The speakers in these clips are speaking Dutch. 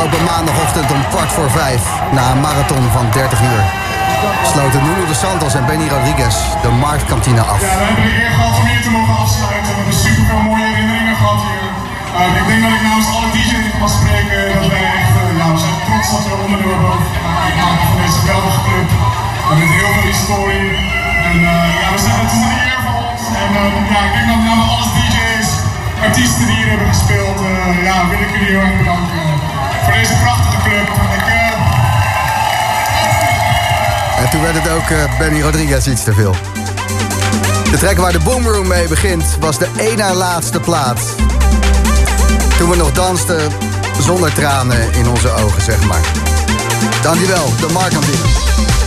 Afgelopen maandagochtend om kwart voor vijf, na een marathon van 30 uur, sloten Nuno de Santos en Benny Rodriguez de marktkantine af. Ja, we hebben de eer gehad om hier te mogen afsluiten. We hebben super veel mooie herinneringen gehad hier. Uh, ik denk dat ik namens alle DJ's mag spreken dat wij echt, uh, ja, we zijn trots dat we onderdeel hebben uitgemaakt van deze geweldige club. Uh, met heel veel historie. En uh, ja, we zijn, het is een eer voor ons. En ja, ik denk dat namens alle DJ's, artiesten die hier hebben gespeeld, ja, wil ik jullie heel erg bedanken deze prachtige club. En toen werd het ook eh, Benny Rodriguez iets te veel. De track waar de Boomroom mee begint was de na laatste plaat. Toen we nog dansten zonder tranen in onze ogen, zeg maar. Dankjewel, de Markantine. featuring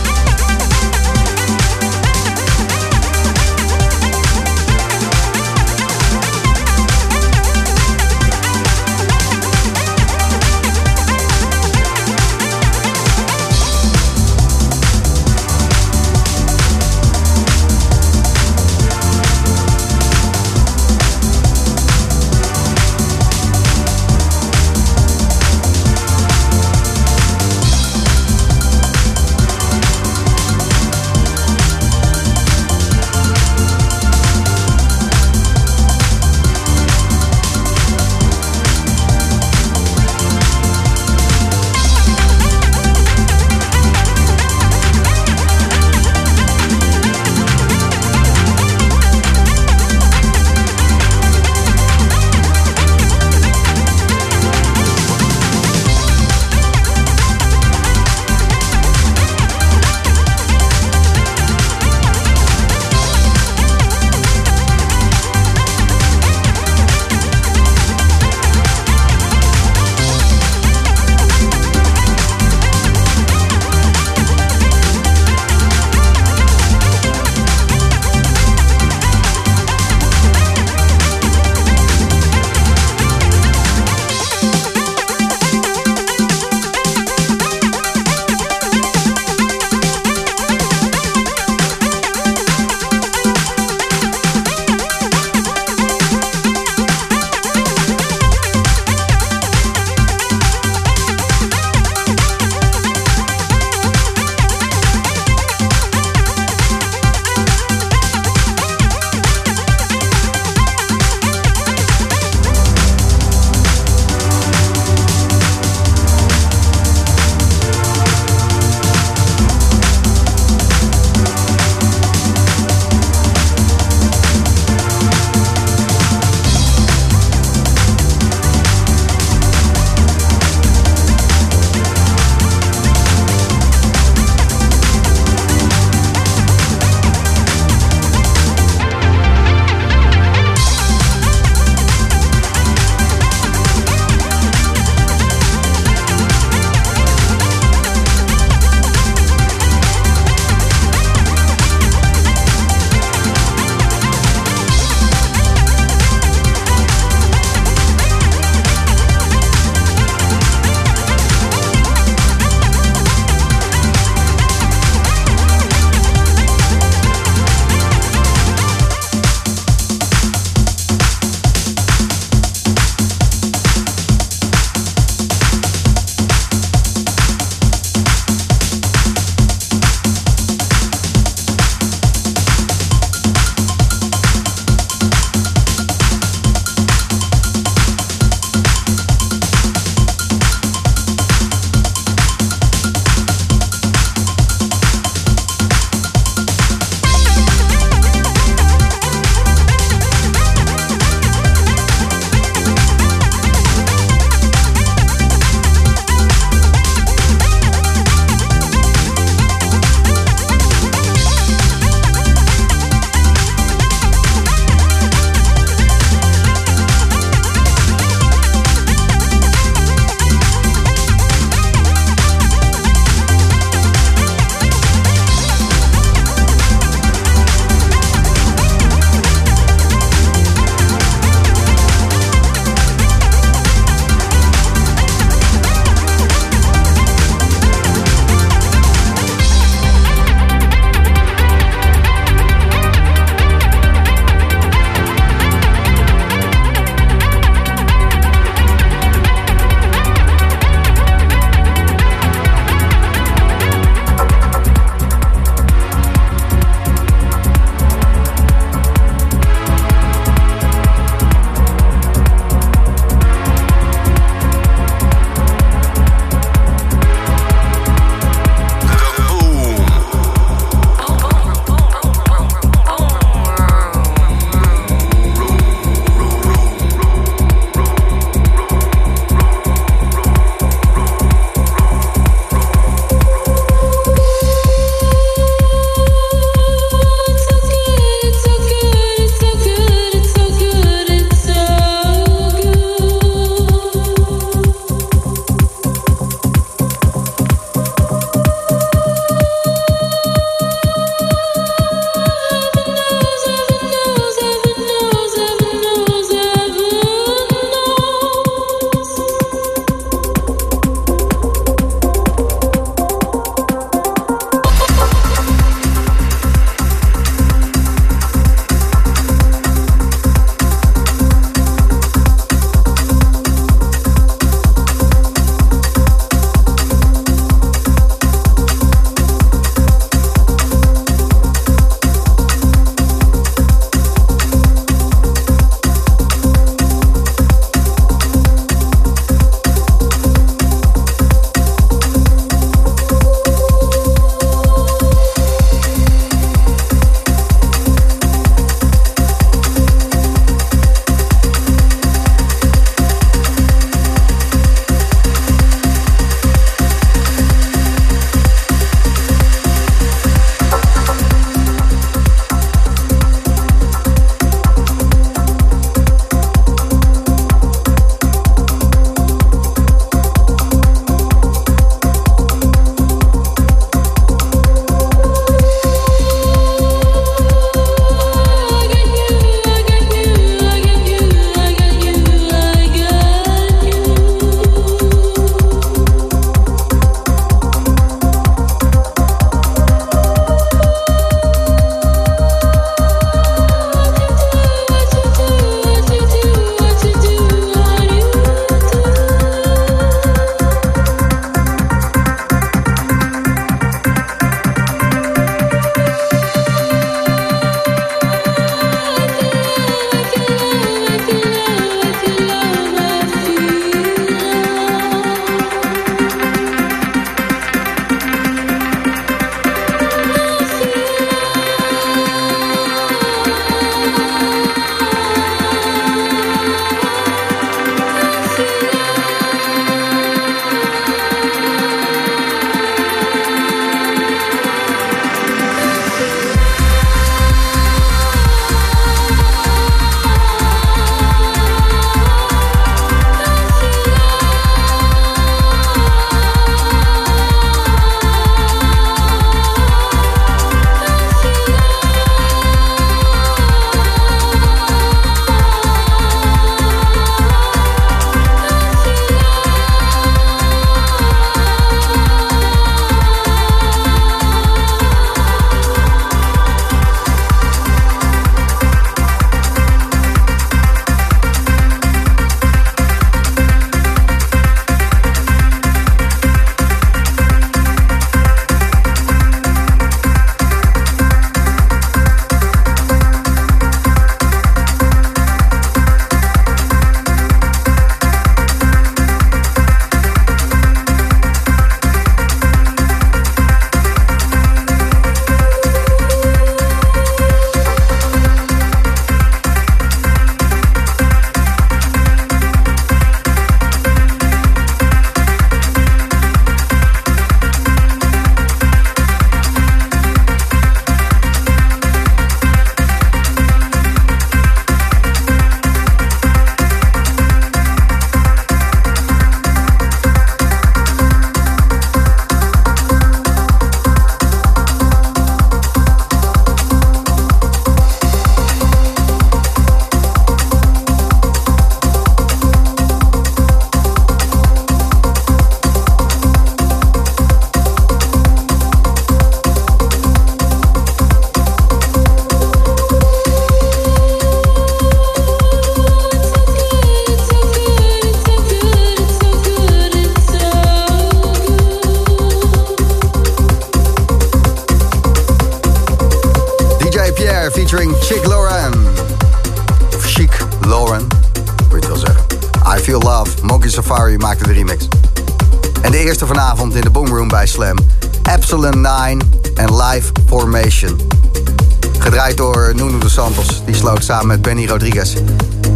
Rodriguez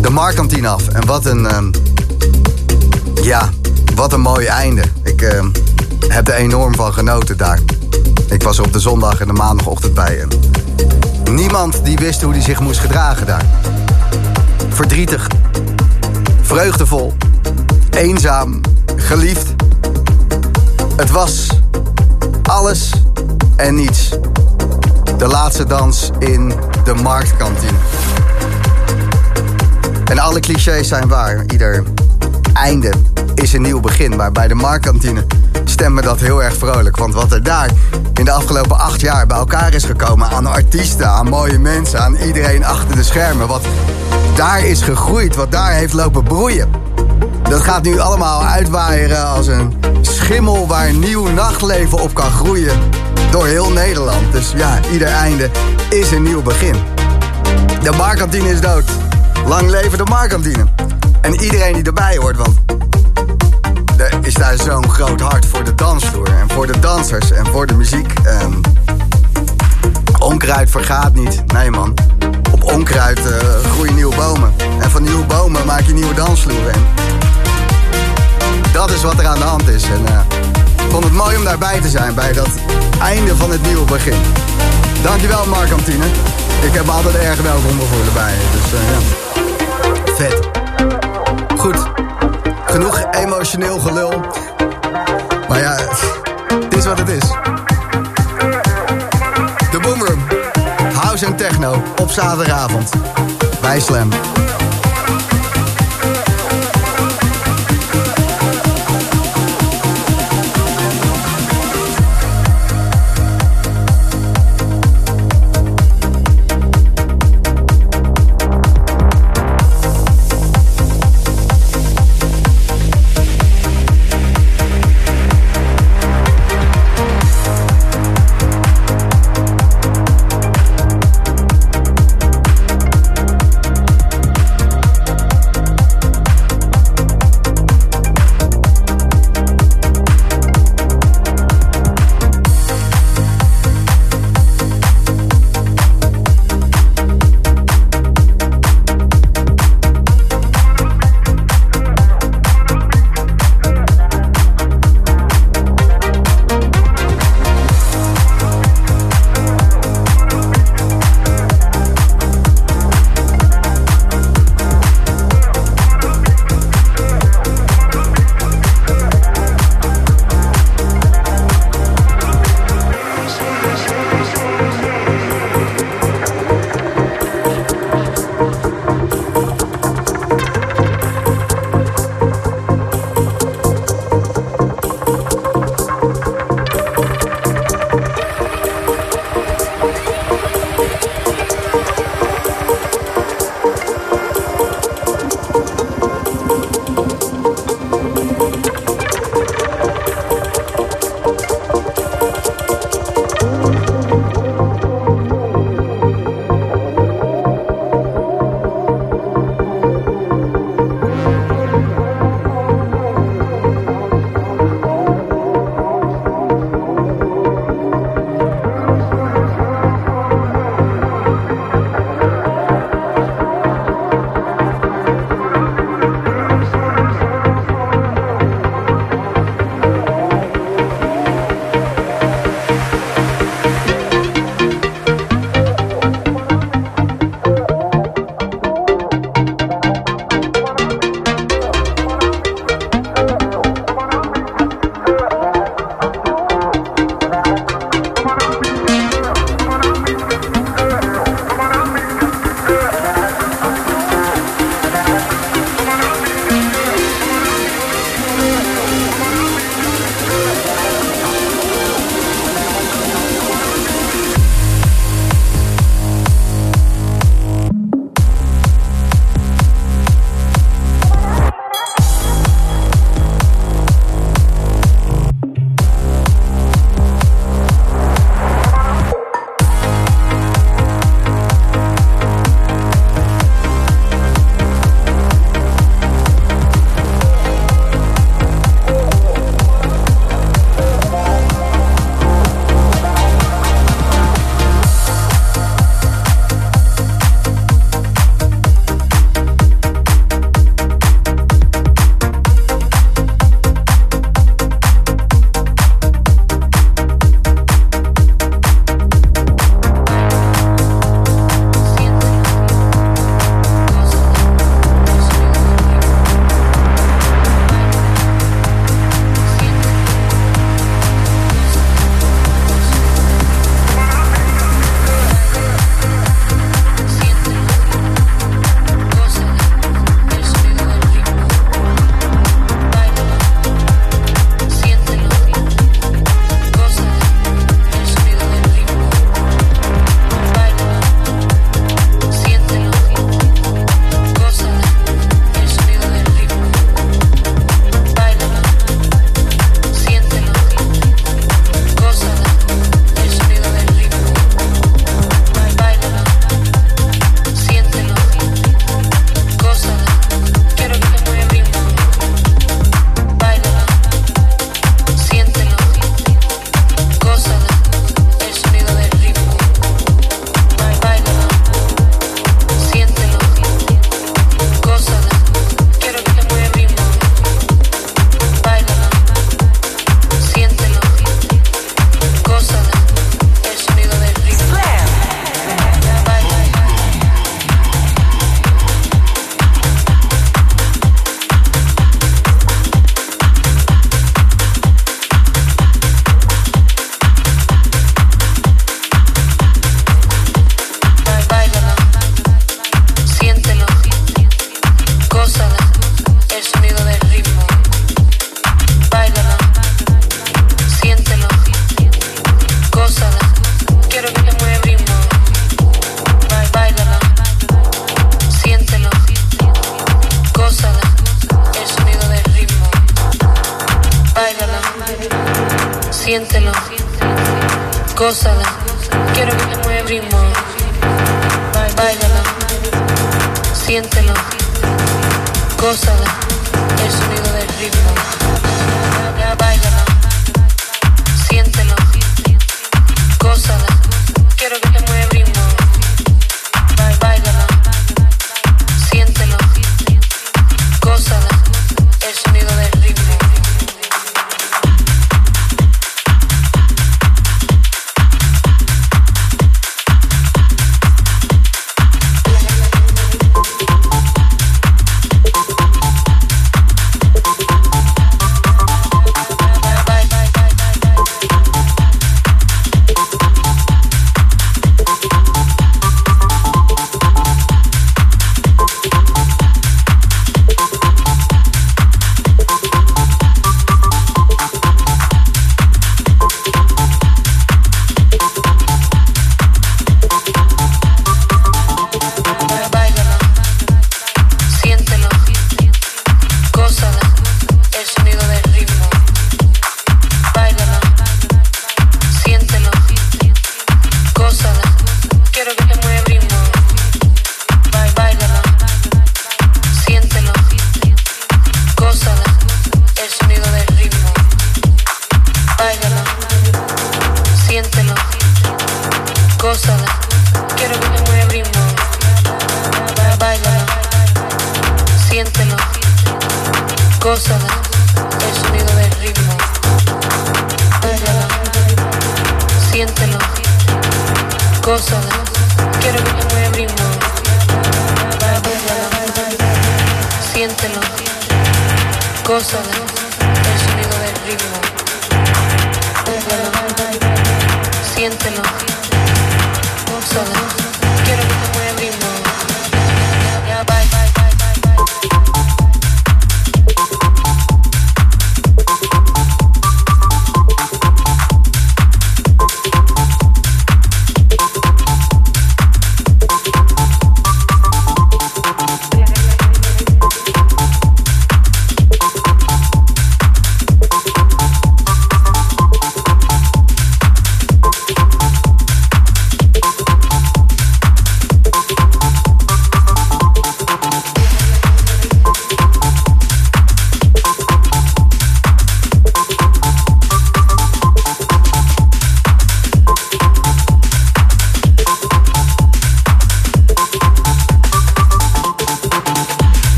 de Markantine af. En wat een... ehm, ja, wat een mooi einde. Ik ehm, heb er enorm van genoten daar. Ik was er op de zondag en de maandagochtend bij. En niemand die wist hoe hij zich moest gedragen daar. Verdrietig. Vreugdevol. Eenzaam. Geliefd. Het was alles en niets. De laatste dans in de marktkantine. En alle clichés zijn waar. Ieder einde is een nieuw begin. Maar bij de marktkantine stemt me dat heel erg vrolijk. Want wat er daar in de afgelopen acht jaar bij elkaar is gekomen... aan artiesten, aan mooie mensen, aan iedereen achter de schermen... wat daar is gegroeid, wat daar heeft lopen broeien... dat gaat nu allemaal uitwaaieren als een schimmel... waar nieuw nachtleven op kan groeien door heel Nederland. Dus ja, ieder einde is een nieuw begin. De marktkantine is dood. Lang leven de marktkantine. En iedereen die erbij hoort, want er is daar zo'n groot hart voor de dansvloer. En voor de dansers en voor de muziek. Ehm, onkruid vergaat niet. Nee man. Op onkruid eh, groeien nieuwe bomen. En van nieuwe bomen maak je nieuwe dansvloeren. En dat is wat er aan de hand is. En eh, ik vond het mooi om daarbij te zijn bij dat einde van het nieuwe begin. Dankjewel Markantine. Ik heb me altijd erg welkom gevoeld bij je. Dus eh, ja. Vet. Goed. Genoeg emotioneel gelul. Maar ja, het is wat het is. De Boomroom. House en techno op zaterdagavond. Bij Slam.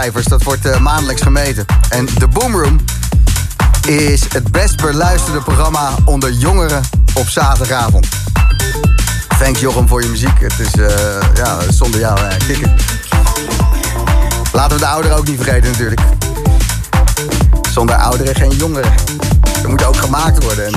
Dat wordt eh, maandelijks gemeten. En de Boomroom is het best beluisterde programma onder jongeren op zaterdagavond. Thanks Jochem voor je muziek. Het is eh, ja, zonder jou uh, kicken. Laten we de ouderen ook niet vergeten natuurlijk. Zonder ouderen geen jongeren. Er moet ook gemaakt worden. En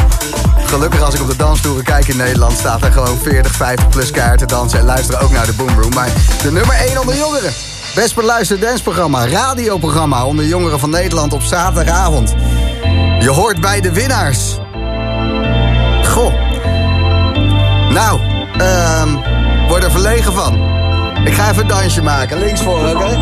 gelukkig als ik op de dansstoeren kijk in Nederland... staat er gewoon 40, 50 plus kaarten dansen... en luisteren ook naar de Boomroom. Maar de nummer 1 onder jongeren. Best beluisterd dansprogramma, radioprogramma... onder jongeren van Nederland op zaterdagavond. Je hoort bij de winnaars. Goh. Nou, ehm word er verlegen van. Ik ga even een dansje maken. Links voor, oké?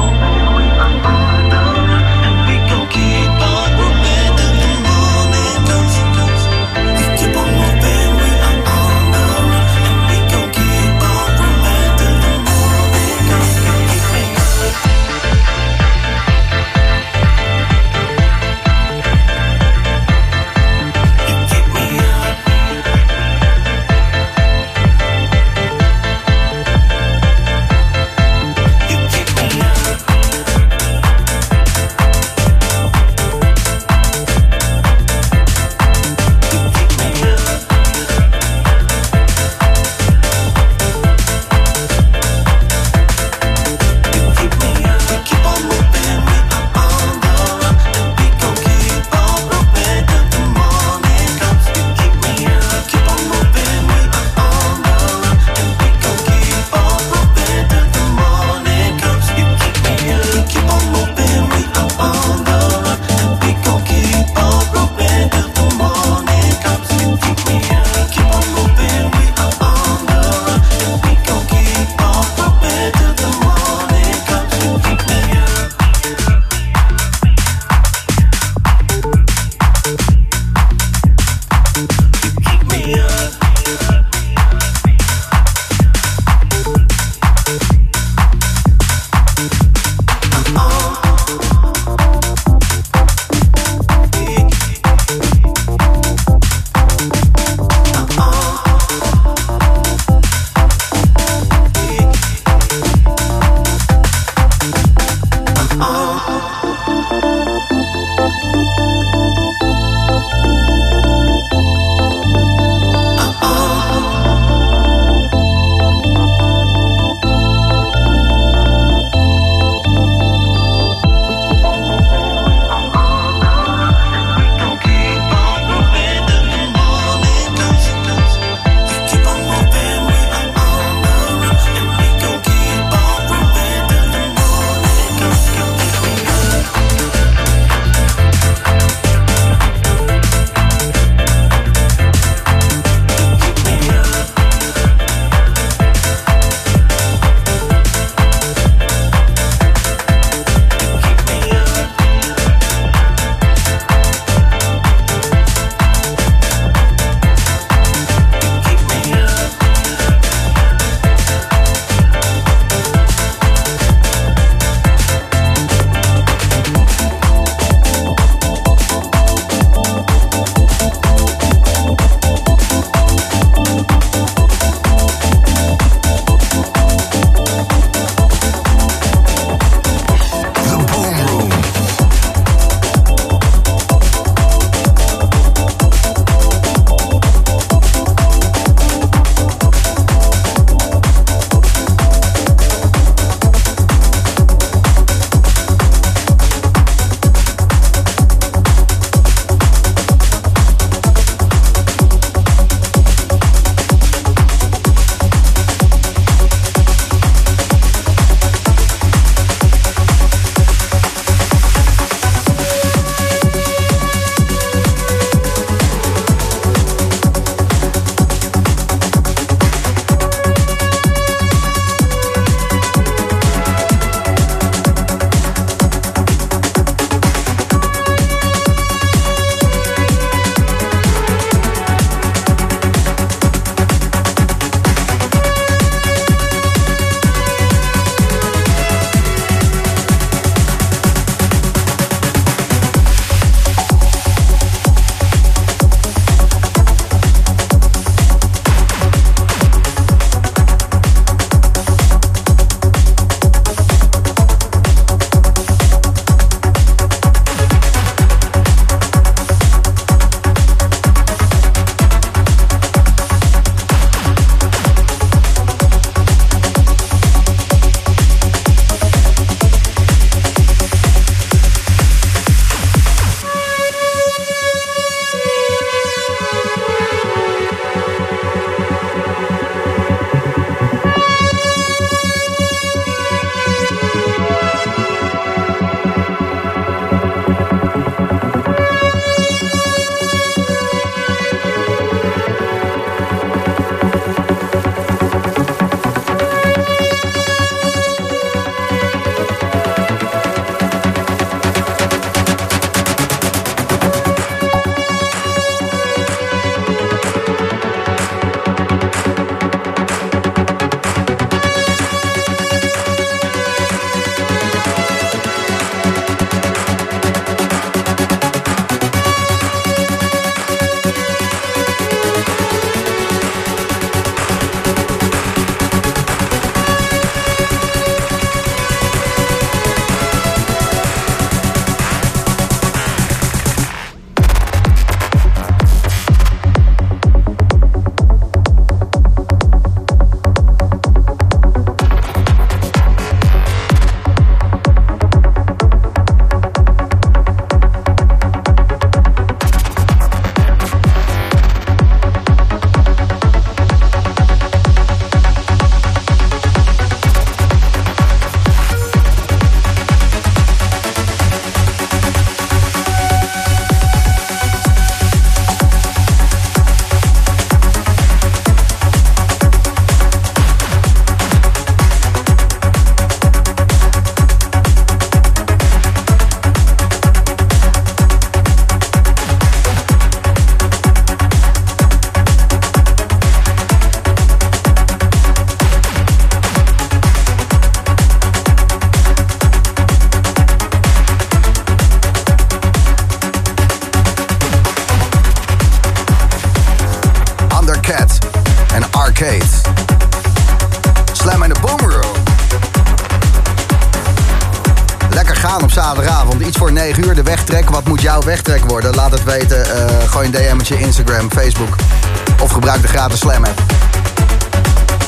App.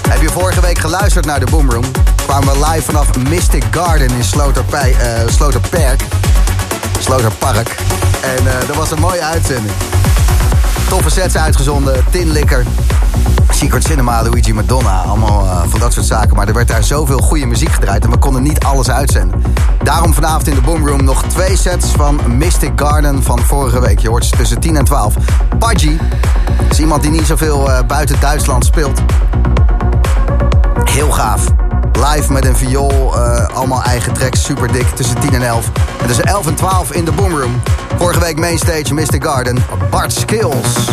Heb je vorige week geluisterd naar de Boomroom? Kwamen we live vanaf Mystic Garden in Sloterpij, uh. Sloterpark. En uh, dat was een mooie uitzending. Toffe sets uitgezonden. Tinlikker. Secret Cinema, Luigi Madonna. Allemaal uh, van dat soort zaken. Maar er werd daar zoveel goede muziek gedraaid. En we konden niet alles uitzenden. Daarom vanavond in de Boomroom nog twee sets van Mystic Garden van vorige week. Je hoort ze tussen 10 en 12. Pudgy is iemand die niet zoveel uh, buiten Duitsland speelt. Heel gaaf. Live met een viool, uh, allemaal eigen tracks, super dik, tussen 10 en 11. En tussen 11 en 12 in de Boomroom. Vorige week mainstage Mystic Garden, Bart Skills.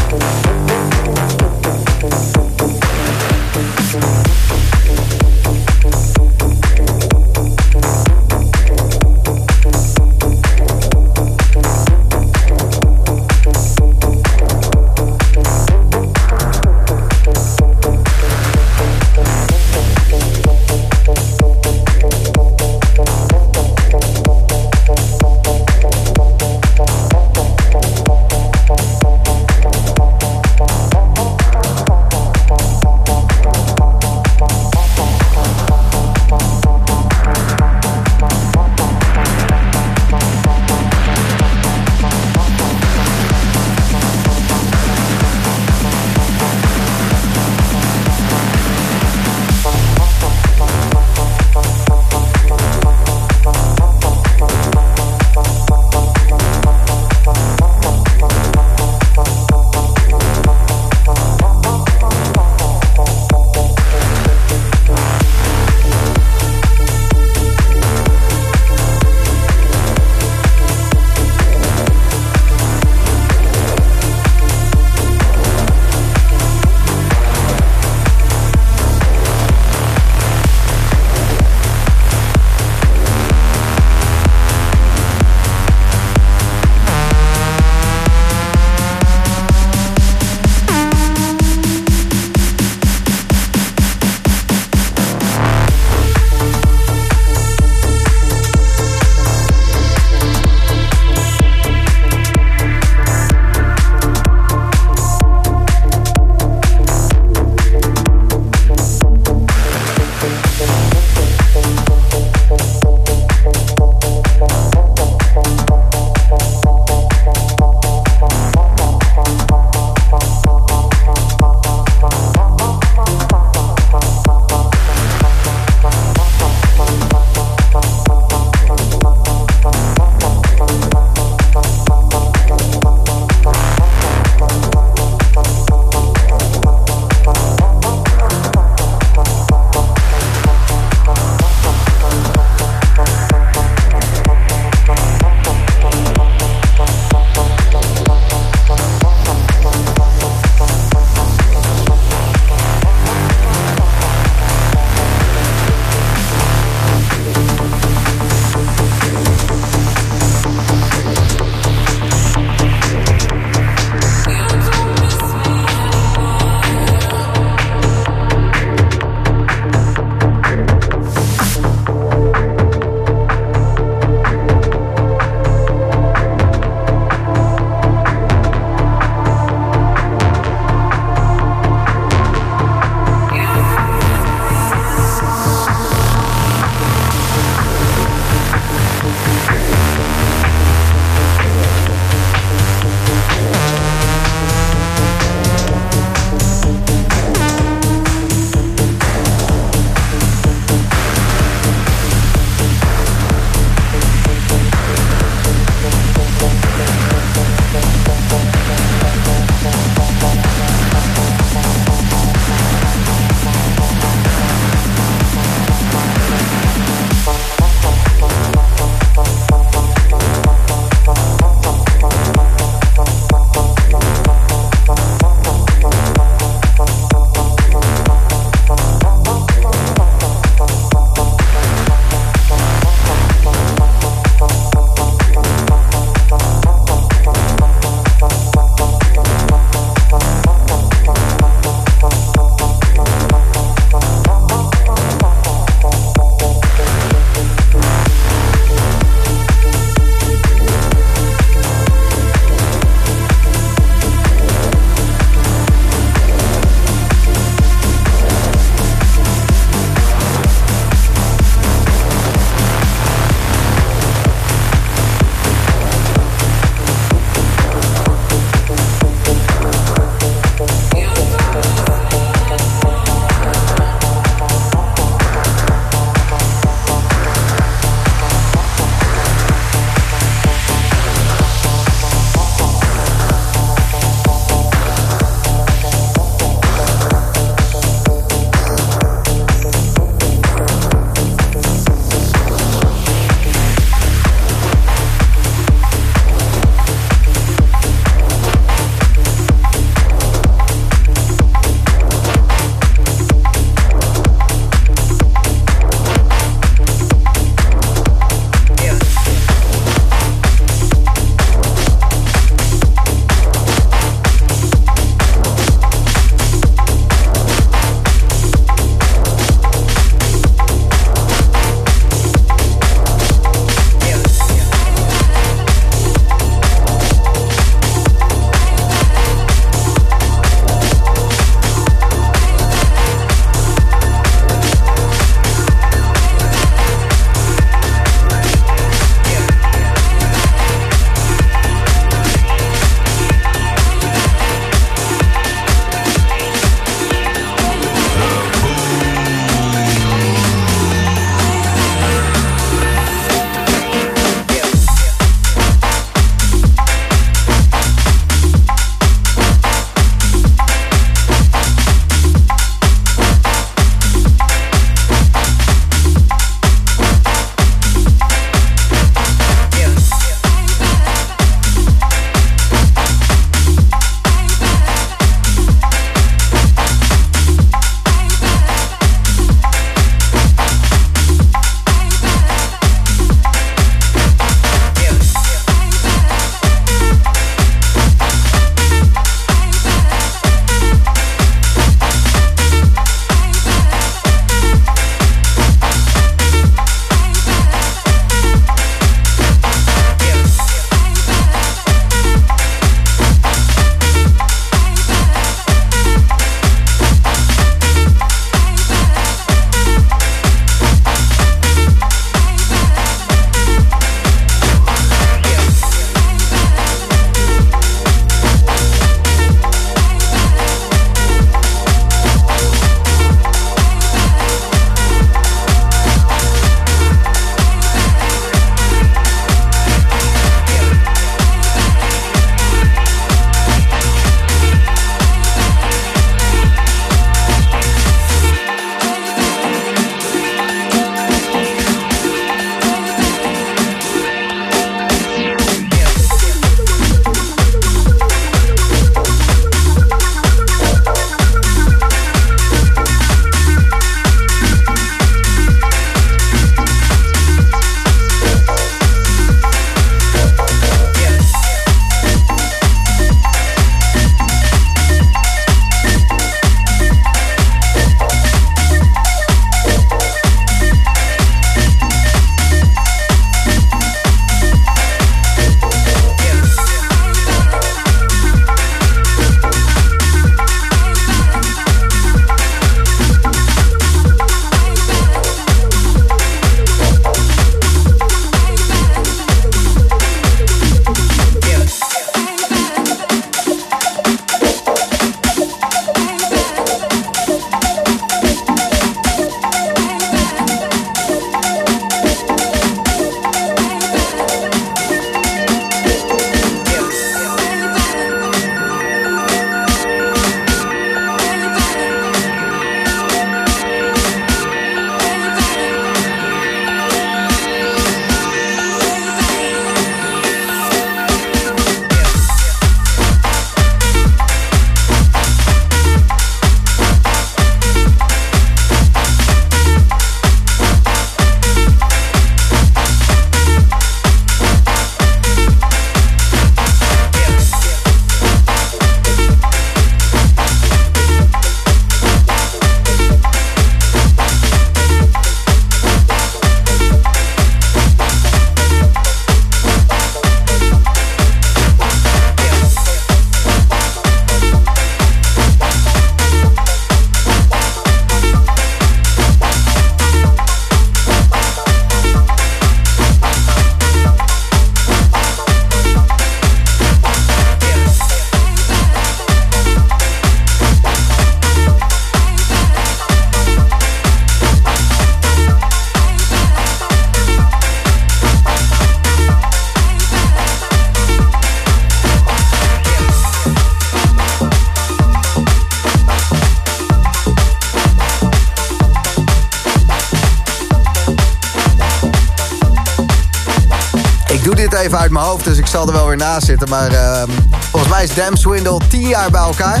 Uit mijn hoofd, dus ik zal er wel weer naast zitten. Maar ehm, volgens mij is Damn Swindle 10 jaar bij elkaar.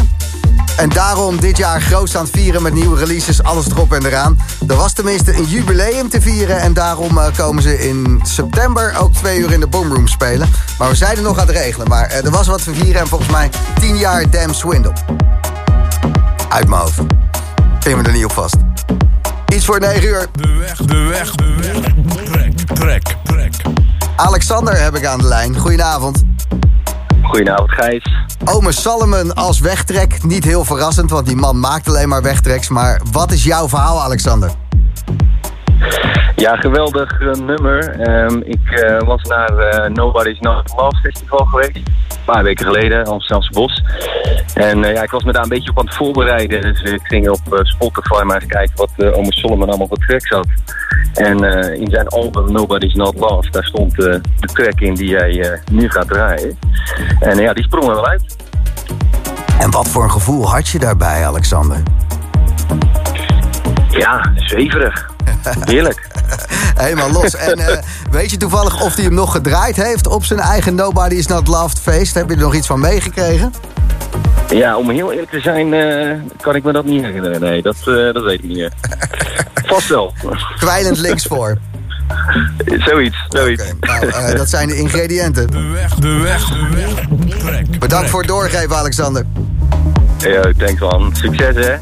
En daarom dit jaar groot aan het vieren met nieuwe releases, alles erop en eraan. Er was tenminste een jubileum te vieren en daarom eh, komen ze in september ook twee uur in de Boomroom spelen. Maar we zijn er nog aan het regelen. Maar eh, er was wat te vieren en volgens mij 10 jaar Damn Swindle. Uit mijn hoofd. Pin me er niet op vast. Iets voor 9 uur. De weg, de weg, de weg. Trek, trek. Alexander heb ik aan de lijn. Goedenavond. Goedenavond Gijs. Ome Salomon als wegtrek. Niet heel verrassend, want die man maakt alleen maar wegtreks. Maar wat is jouw verhaal, Alexander? Ja, geweldig eh, nummer. Ehm, ik eh, was naar eh, Nobody's Not Love Festival geweest. Een paar weken geleden, Amsterdamse Bos. En eh, ja, ik was me daar een beetje op aan het voorbereiden. Dus ik ging op eh, Spotify maar eens kijken wat uh, Ome Solomon allemaal voor tracks had. En eh, in zijn album Nobody's Not Love, daar stond eh, de track in die jij eh, nu gaat draaien. En ja, die sprong er wel uit. En wat voor een gevoel had je daarbij, Alexander? Ja, zweverig. Heerlijk. Helemaal los. En eh, weet je toevallig of hij hem nog gedraaid heeft op zijn eigen Nobody Is Not Loved feest? Heb je er nog iets van meegekregen? Ja, om heel eerlijk te zijn, eh, kan ik me dat niet herinneren. Nee, dat, eh, dat weet ik niet meer. Vast wel. Kwijlend links voor. zoiets, zoiets. Nou, dat zijn de ingrediënten. De weg, de weg, de weg. Trek. Bedankt voor het doorgeven, Alexander. Ja, ik denk van, succes hè.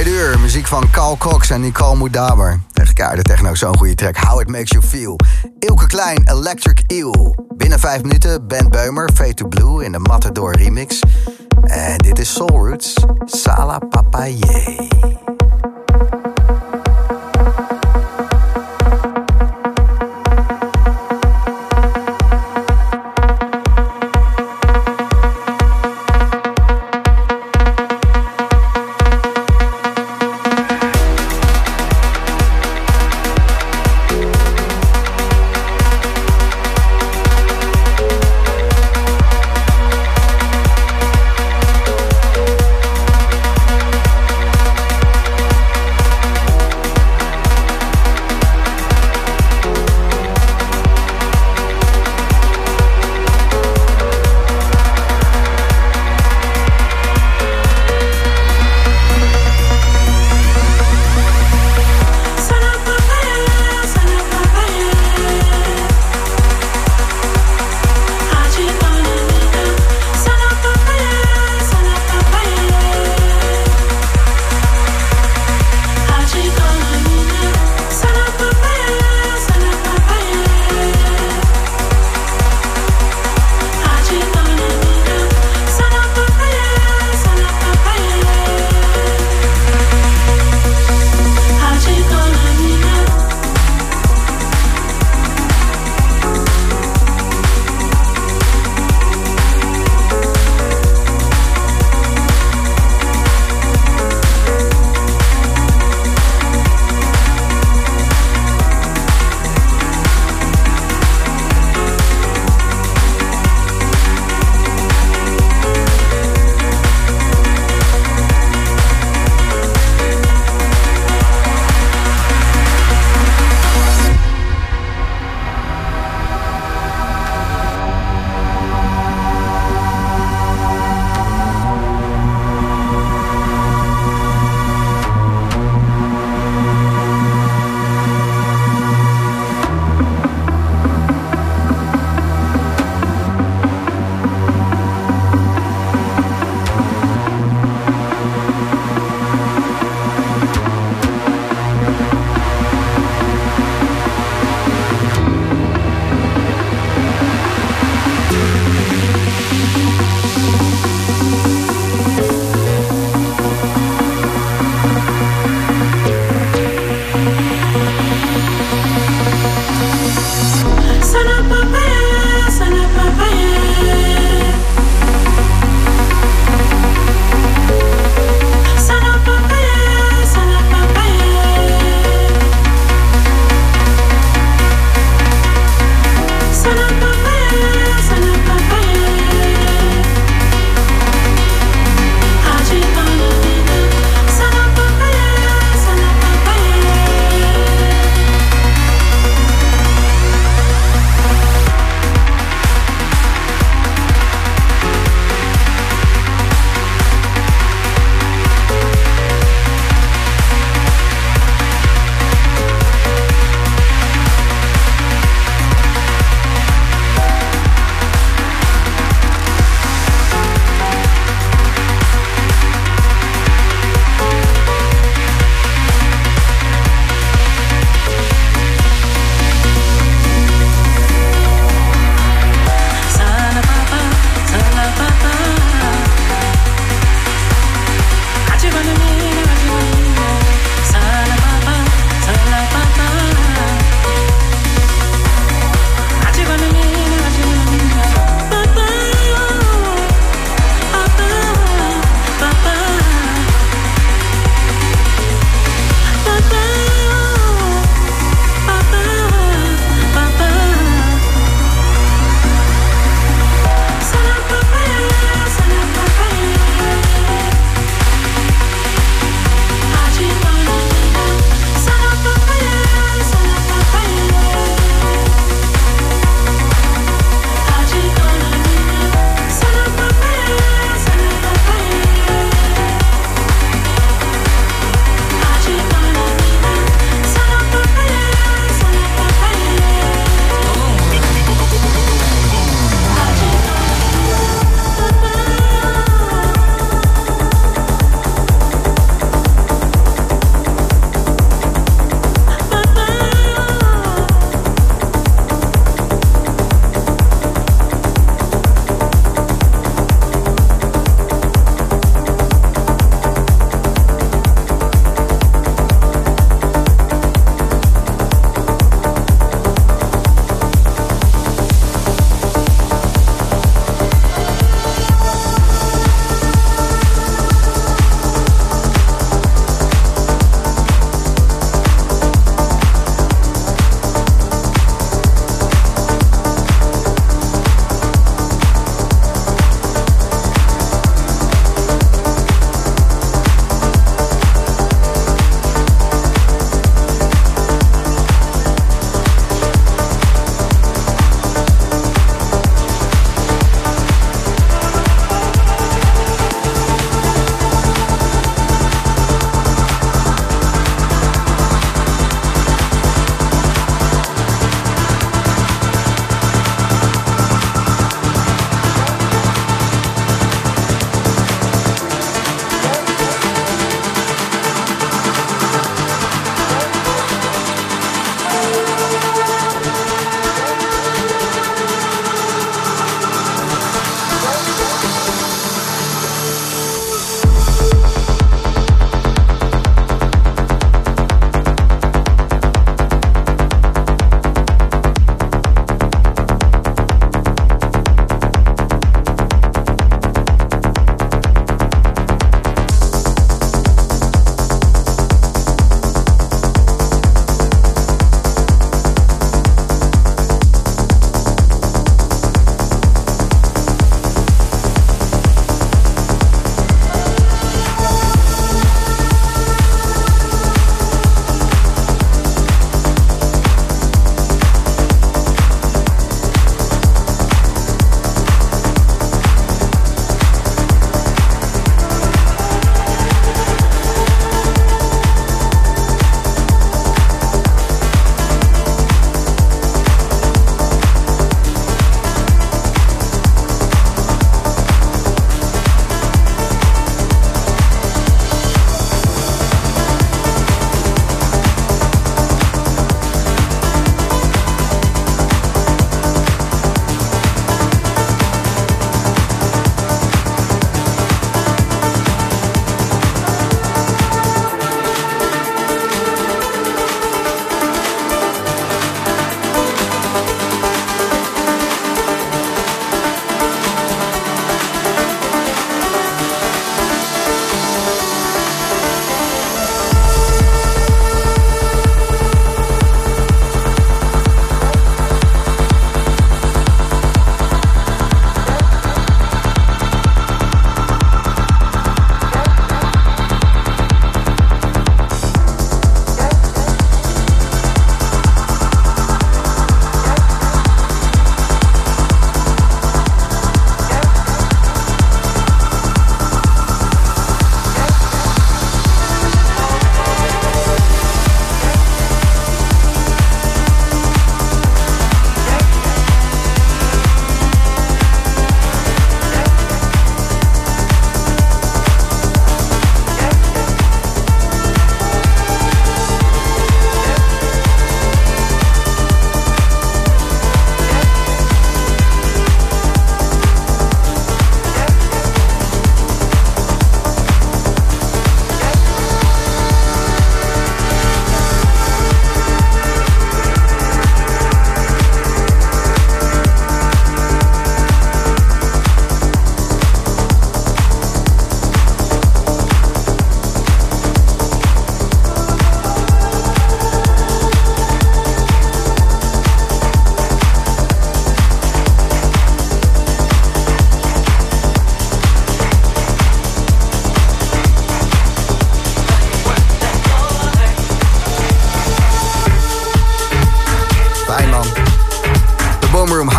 Tweede muziek van Carl Cox en Nicole Moedaber. Tegen de techno, zo'n goede track. How It Makes You Feel. Ilke Klein, Electric Eel. Binnen vijf minuten, Ben Beumer, Fade to Blue in de Matador remix. En dit is Soul Roots, Sala Papaye.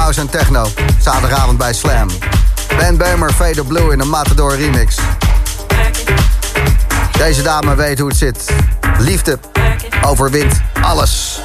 house en techno. Zaterdagavond bij Slam. Ben Bemer, Vader Blue in de Matador remix. Deze dame weet hoe het zit. Liefde overwint alles.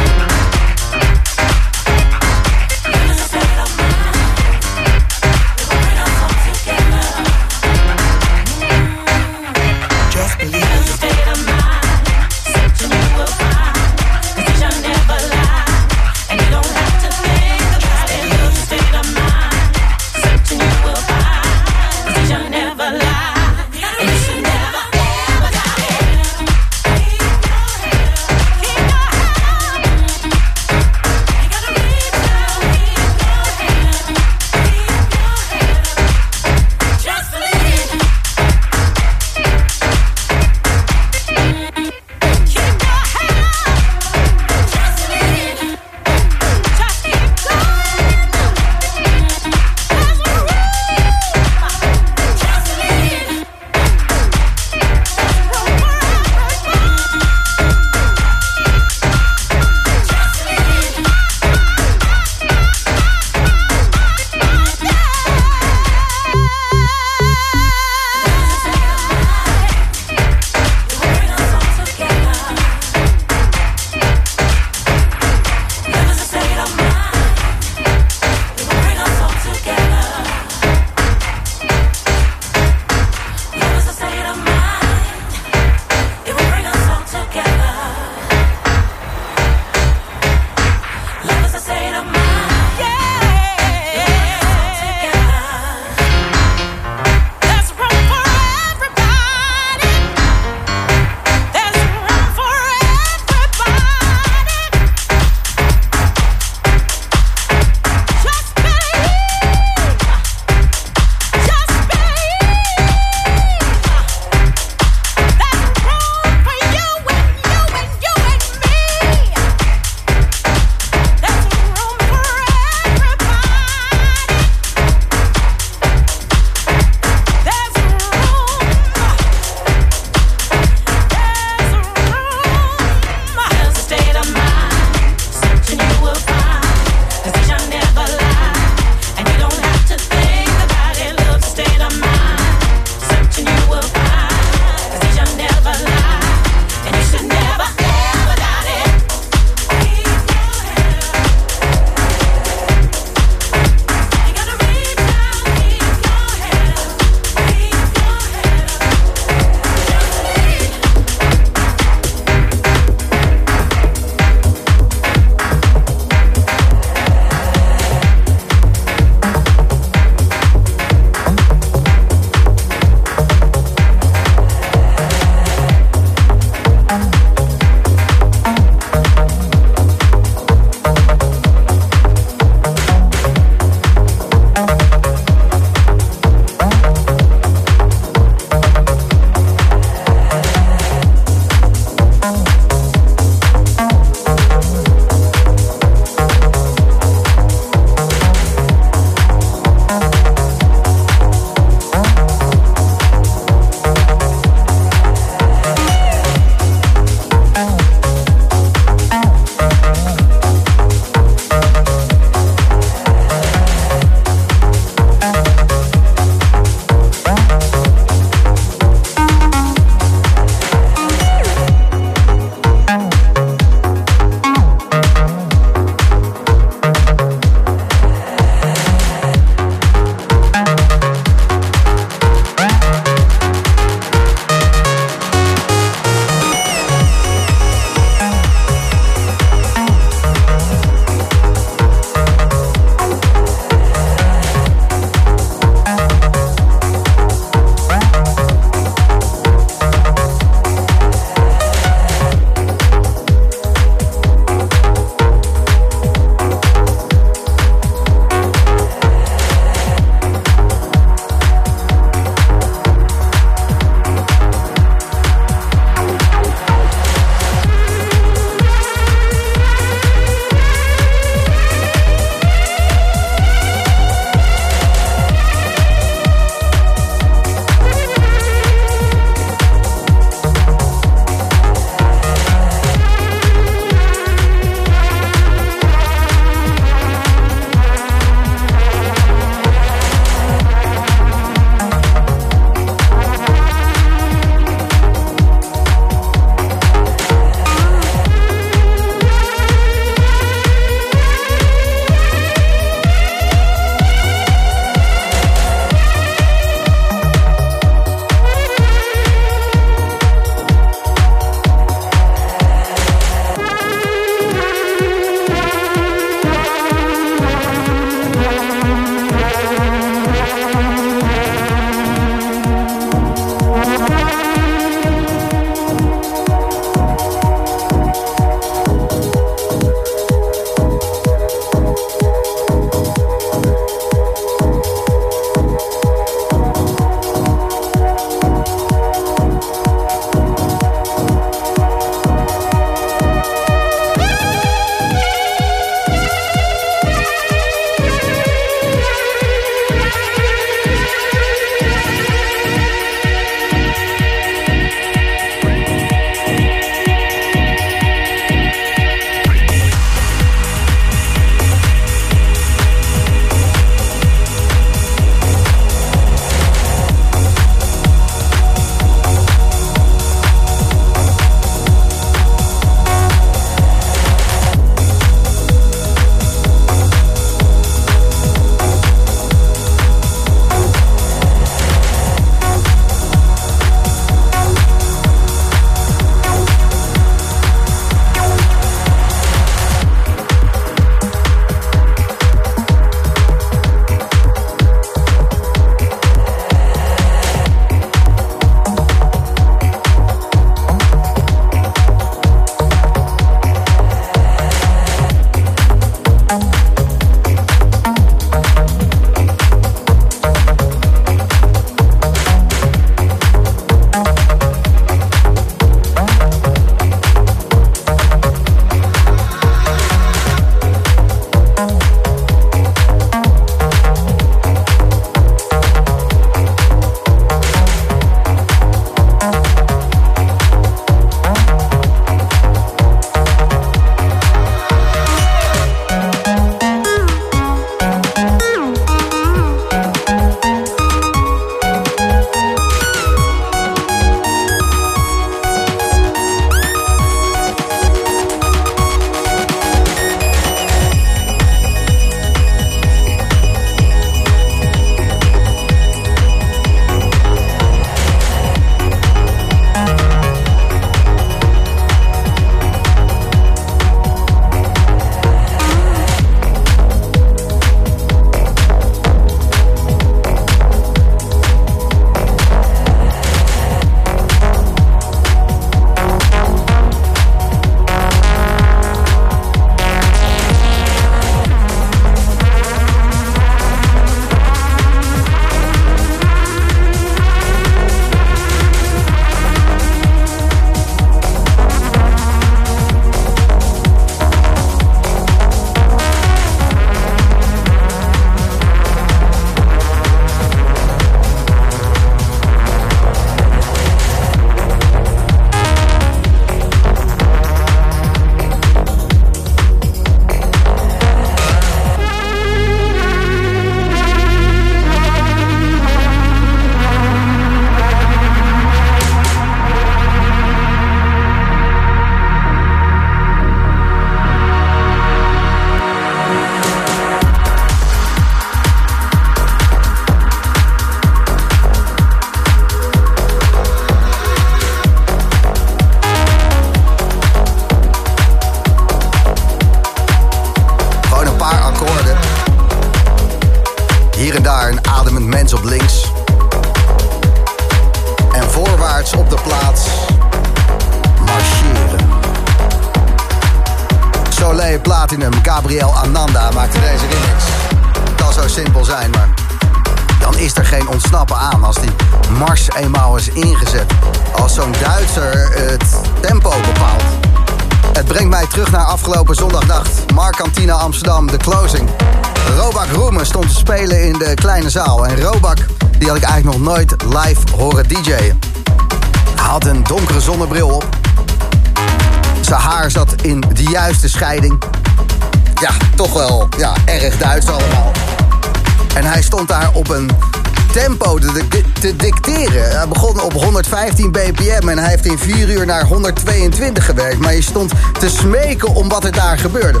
In 4 uur naar 122 gewerkt. Maar je stond te smeken om wat er daar gebeurde.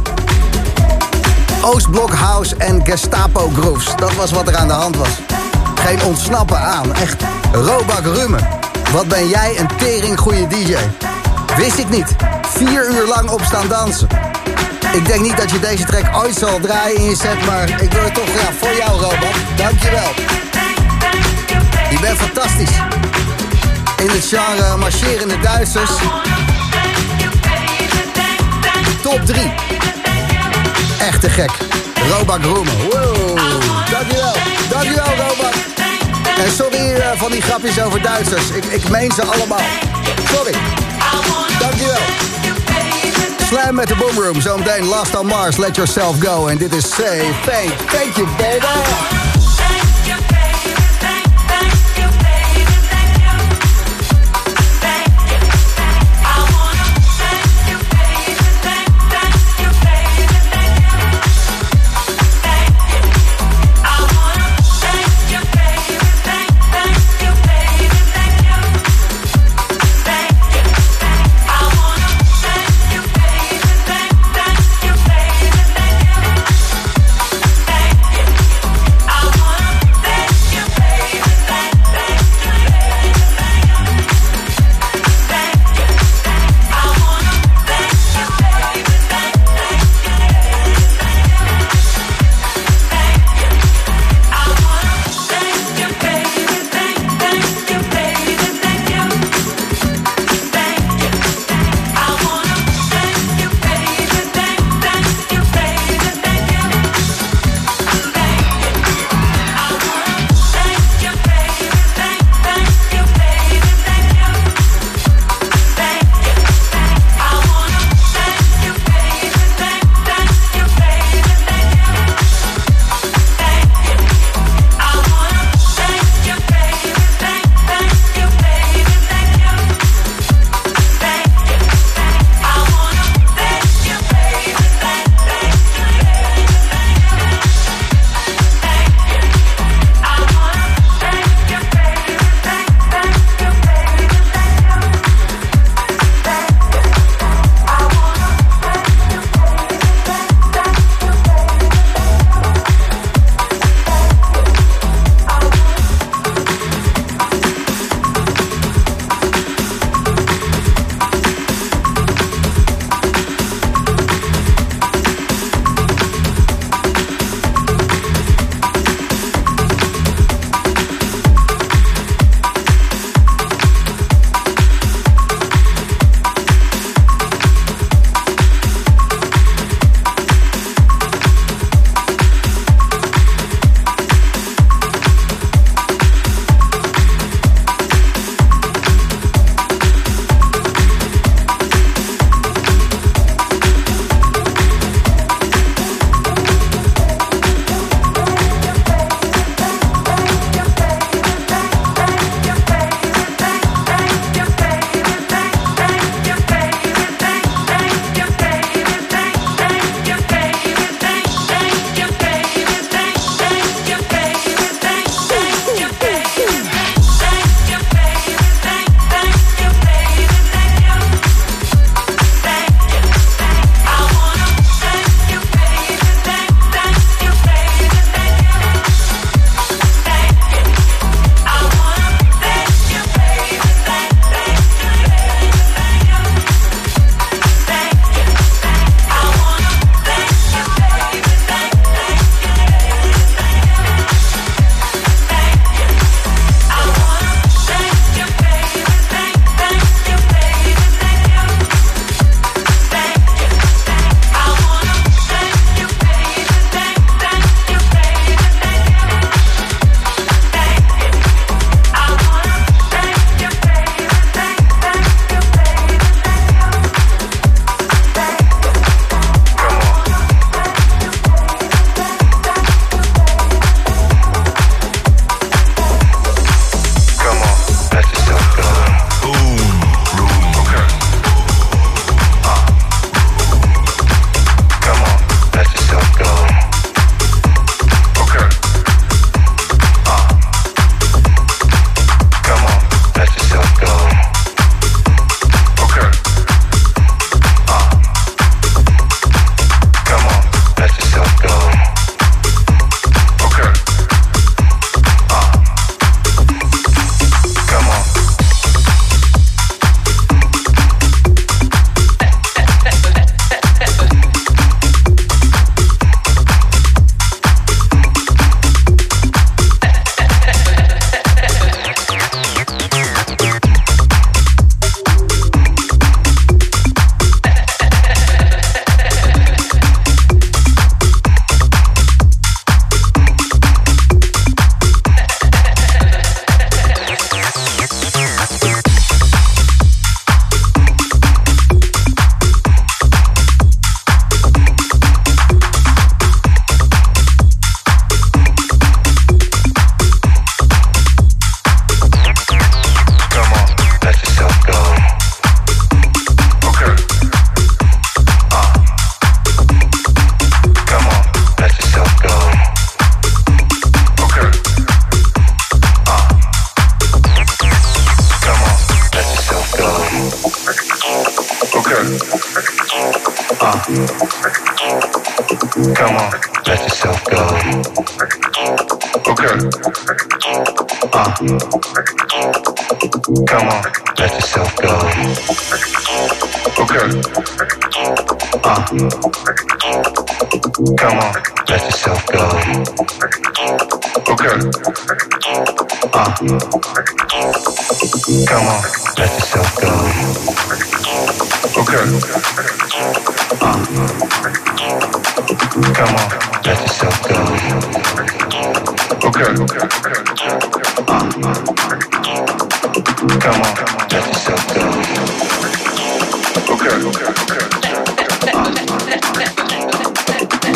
Oostblok House en Gestapo Grooves. Dat was wat er aan de hand was. Geen ontsnappen aan. Echt Robak Rummen. Wat ben jij een tering goede DJ. Wist ik niet. Vier uur lang op staan dansen. Ik denk niet dat je deze track ooit zal draaien in je set, maar ik wil het toch ja, voor jou, Robert. Dankjewel. Je bent fantastisch. In het genre marcherende Duitsers. Top 3. Echt te gek. Robak Roemen. Wow. Dankjewel. Dankjewel, Robak. En sorry eh, van die grapjes over Duitsers. Ik, ik meen ze allemaal. Sorry. Dankjewel. Slam met de Boomroom. Zometeen Last on Mars, Let Yourself Go. En dit is Say Thank, thank you, baby.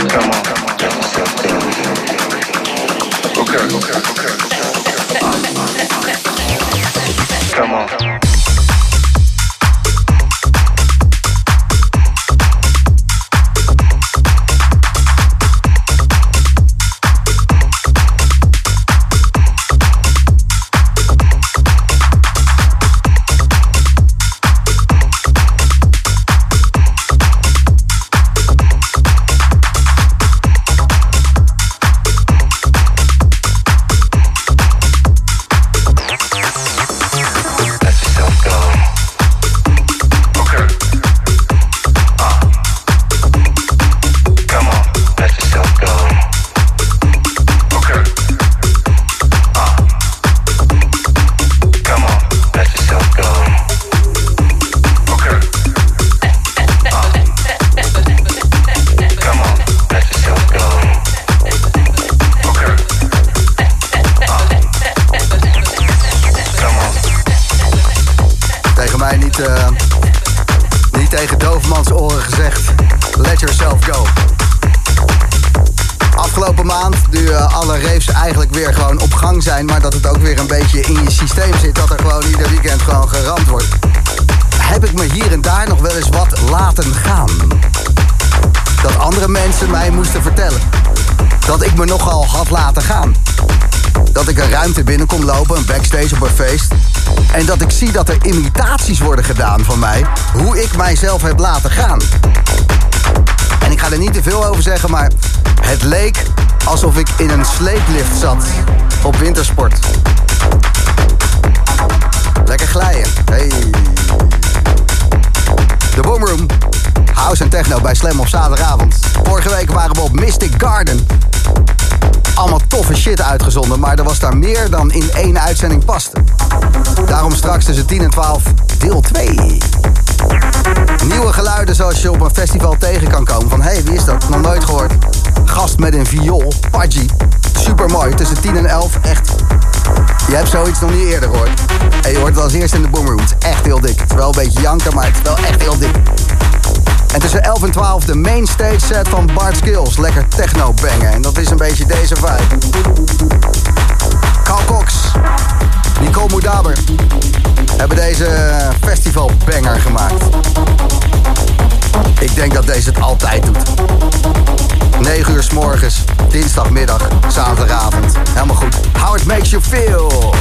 Come on, dat er imitaties worden gedaan van mij. Hoe ik mijzelf heb laten gaan. En ik ga er niet te veel over zeggen, maar het leek alsof ik in een sleeplift zat op wintersport. Lekker glijden. Hey. De Boomroom. House en techno bij Slam op zaterdagavond. Vorige week waren we op Mystic Garden. Allemaal toffe shit uitgezonden, maar er was daar meer dan in één uitzending paste. Daarom straks tussen 10 en 12 deel 2. Nieuwe geluiden zoals je op een festival tegen kan komen. Van hé, hey, wie is dat? Nog nooit gehoord. Gast met een viool, Pudgy. Super mooi, tussen 10 en 11. Echt. Je hebt zoiets nog niet eerder gehoord. En je hoort het als eerste in de is echt heel dik. Het is wel een beetje janken, maar het is wel echt heel dik. En tussen 11 en 12 de main stage set van Bart Skills. Lekker techno bangen. En dat is een beetje deze vibe. Carl Cox, Nicole Moedaber hebben deze festival banger gemaakt. Ik denk dat deze het altijd doet. 9 uur s morgens, dinsdagmiddag, zaterdagavond. Helemaal goed. How it makes you feel.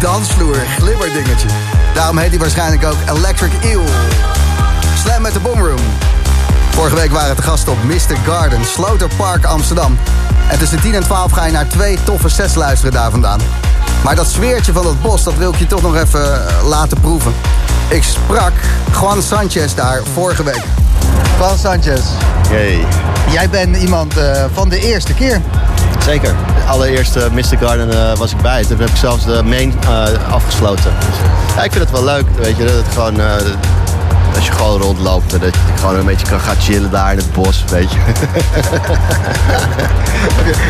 Dansvloer, glibber dingetje. Daarom heet hij waarschijnlijk ook Electric Eel. Slam met de Boomroom. Vorige week waren te gast op Mr. Garden, Sloter Park, Amsterdam. En tussen 10 en 12 ga je naar twee toffe sets luisteren daar vandaan. Maar dat sfeertje van dat bos, dat wil ik je toch nog even eh, laten proeven. Ik sprak Juan Sanchez daar vorige week. Juan Sanchez, Hey, jij bent iemand eh, van de eerste keer. zeker. Allereerste Mr. Garden eh, was ik bij. Toen heb ik zelfs de main eh, afgesloten. Ja, ik vind het wel leuk, weet je. Dat het gewoon, eh, als je gewoon rondloopt, en dat je gewoon een beetje kan gaan chillen daar in het bos, weet je.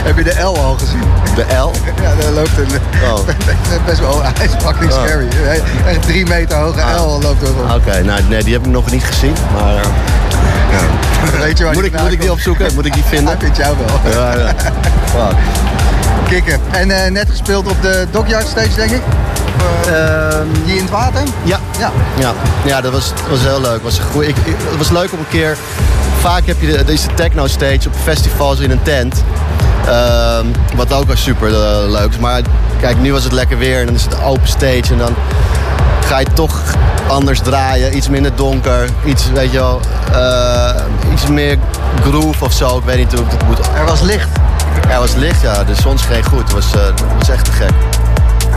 Heb je de L al gezien? De L? Ja, daar loopt een Oh. best wel, hij is fucking Oh. scary. Echt drie meter hoge Ah. L loopt er rond. Oké, nou nee, die heb ik nog niet gezien. Maar eh, Weet je waar moet, ik, moet ik die opzoeken? Moet ik die vinden? Hij vindt jou wel. Ja, ja. Fuck. Kikken. En eh, net gespeeld op de Dockyard Stage, denk ik? Ehm, Hier in het water? Ja. Ja. Ja, ja dat was, was heel leuk. Was een goeie, ik, ik- het was leuk om een keer... Vaak heb je de, deze techno stage op festivals in een tent. Ehm, wat ook wel super eh, leuk is. Maar kijk, nu was het lekker weer en dan is het open stage. En dan ga je toch anders draaien. Iets minder donker. Iets, weet je wel, eh, iets meer groove of zo. Ik weet niet hoe ik het moet... Er was licht. Er was licht, ja. De zon scheen goed. Het was, het was echt te gek.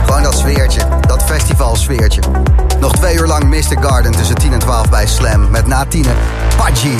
Gewoon dat sfeertje, dat festivalsfeertje. Nog twee uur lang Mr. Garden tussen 10 en 12 bij Slam. Met na 10 Pudgy.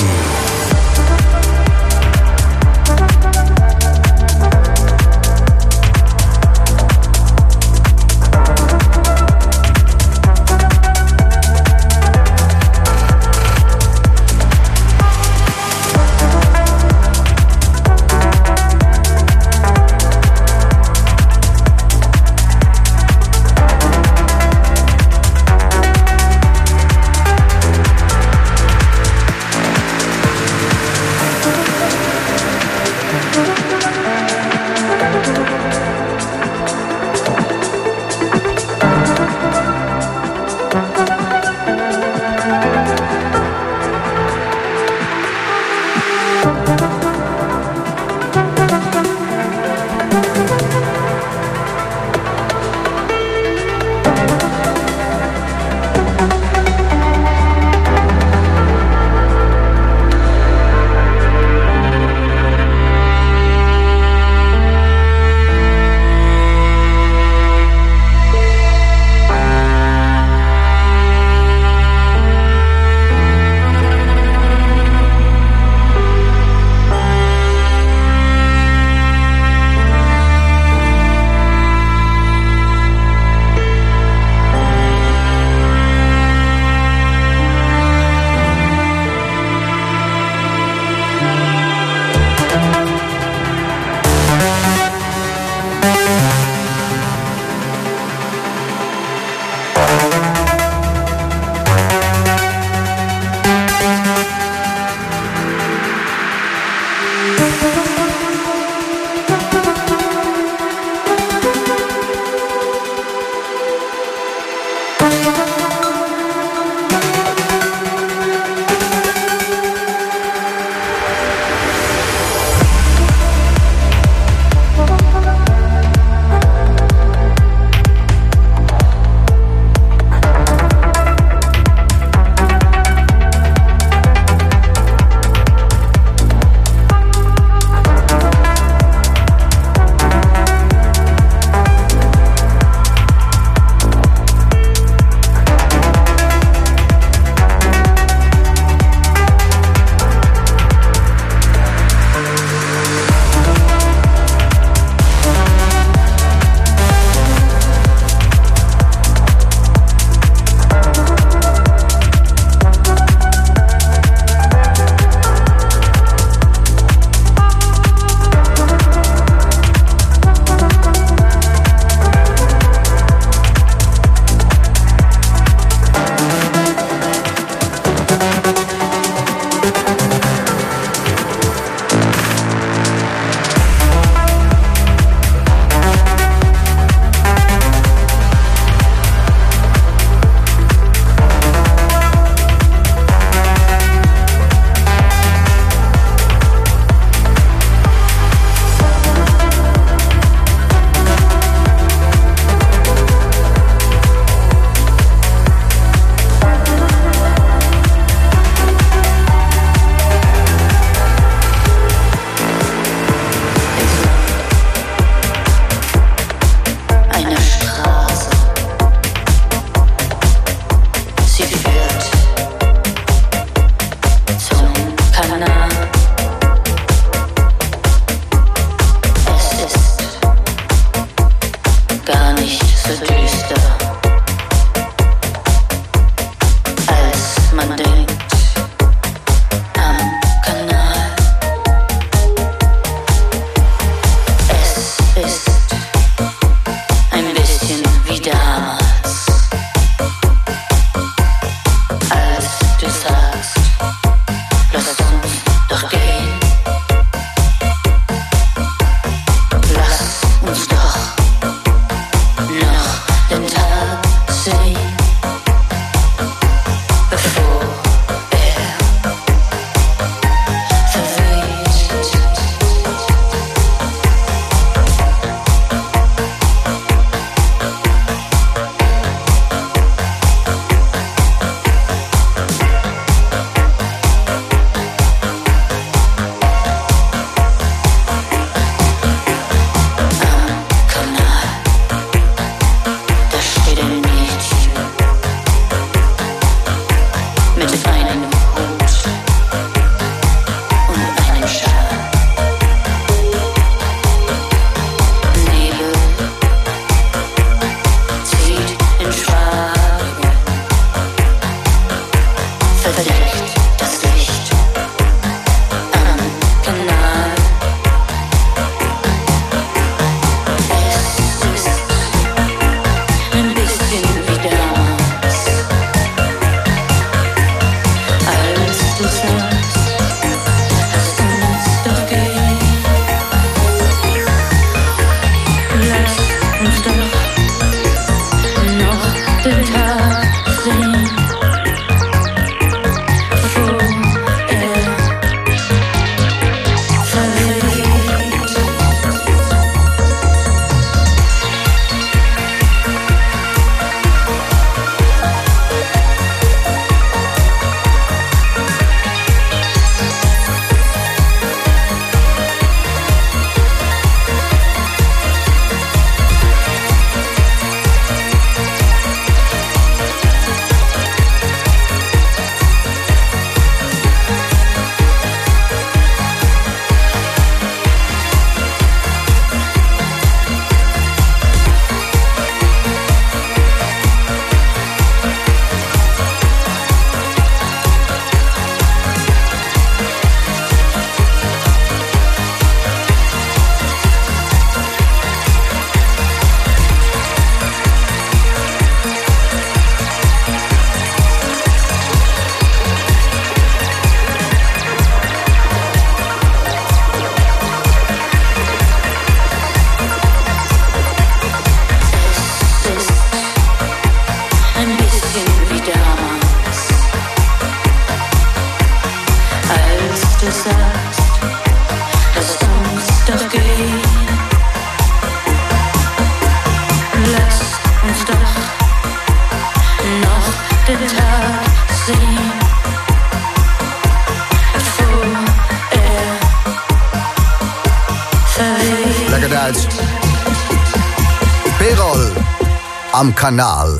canal.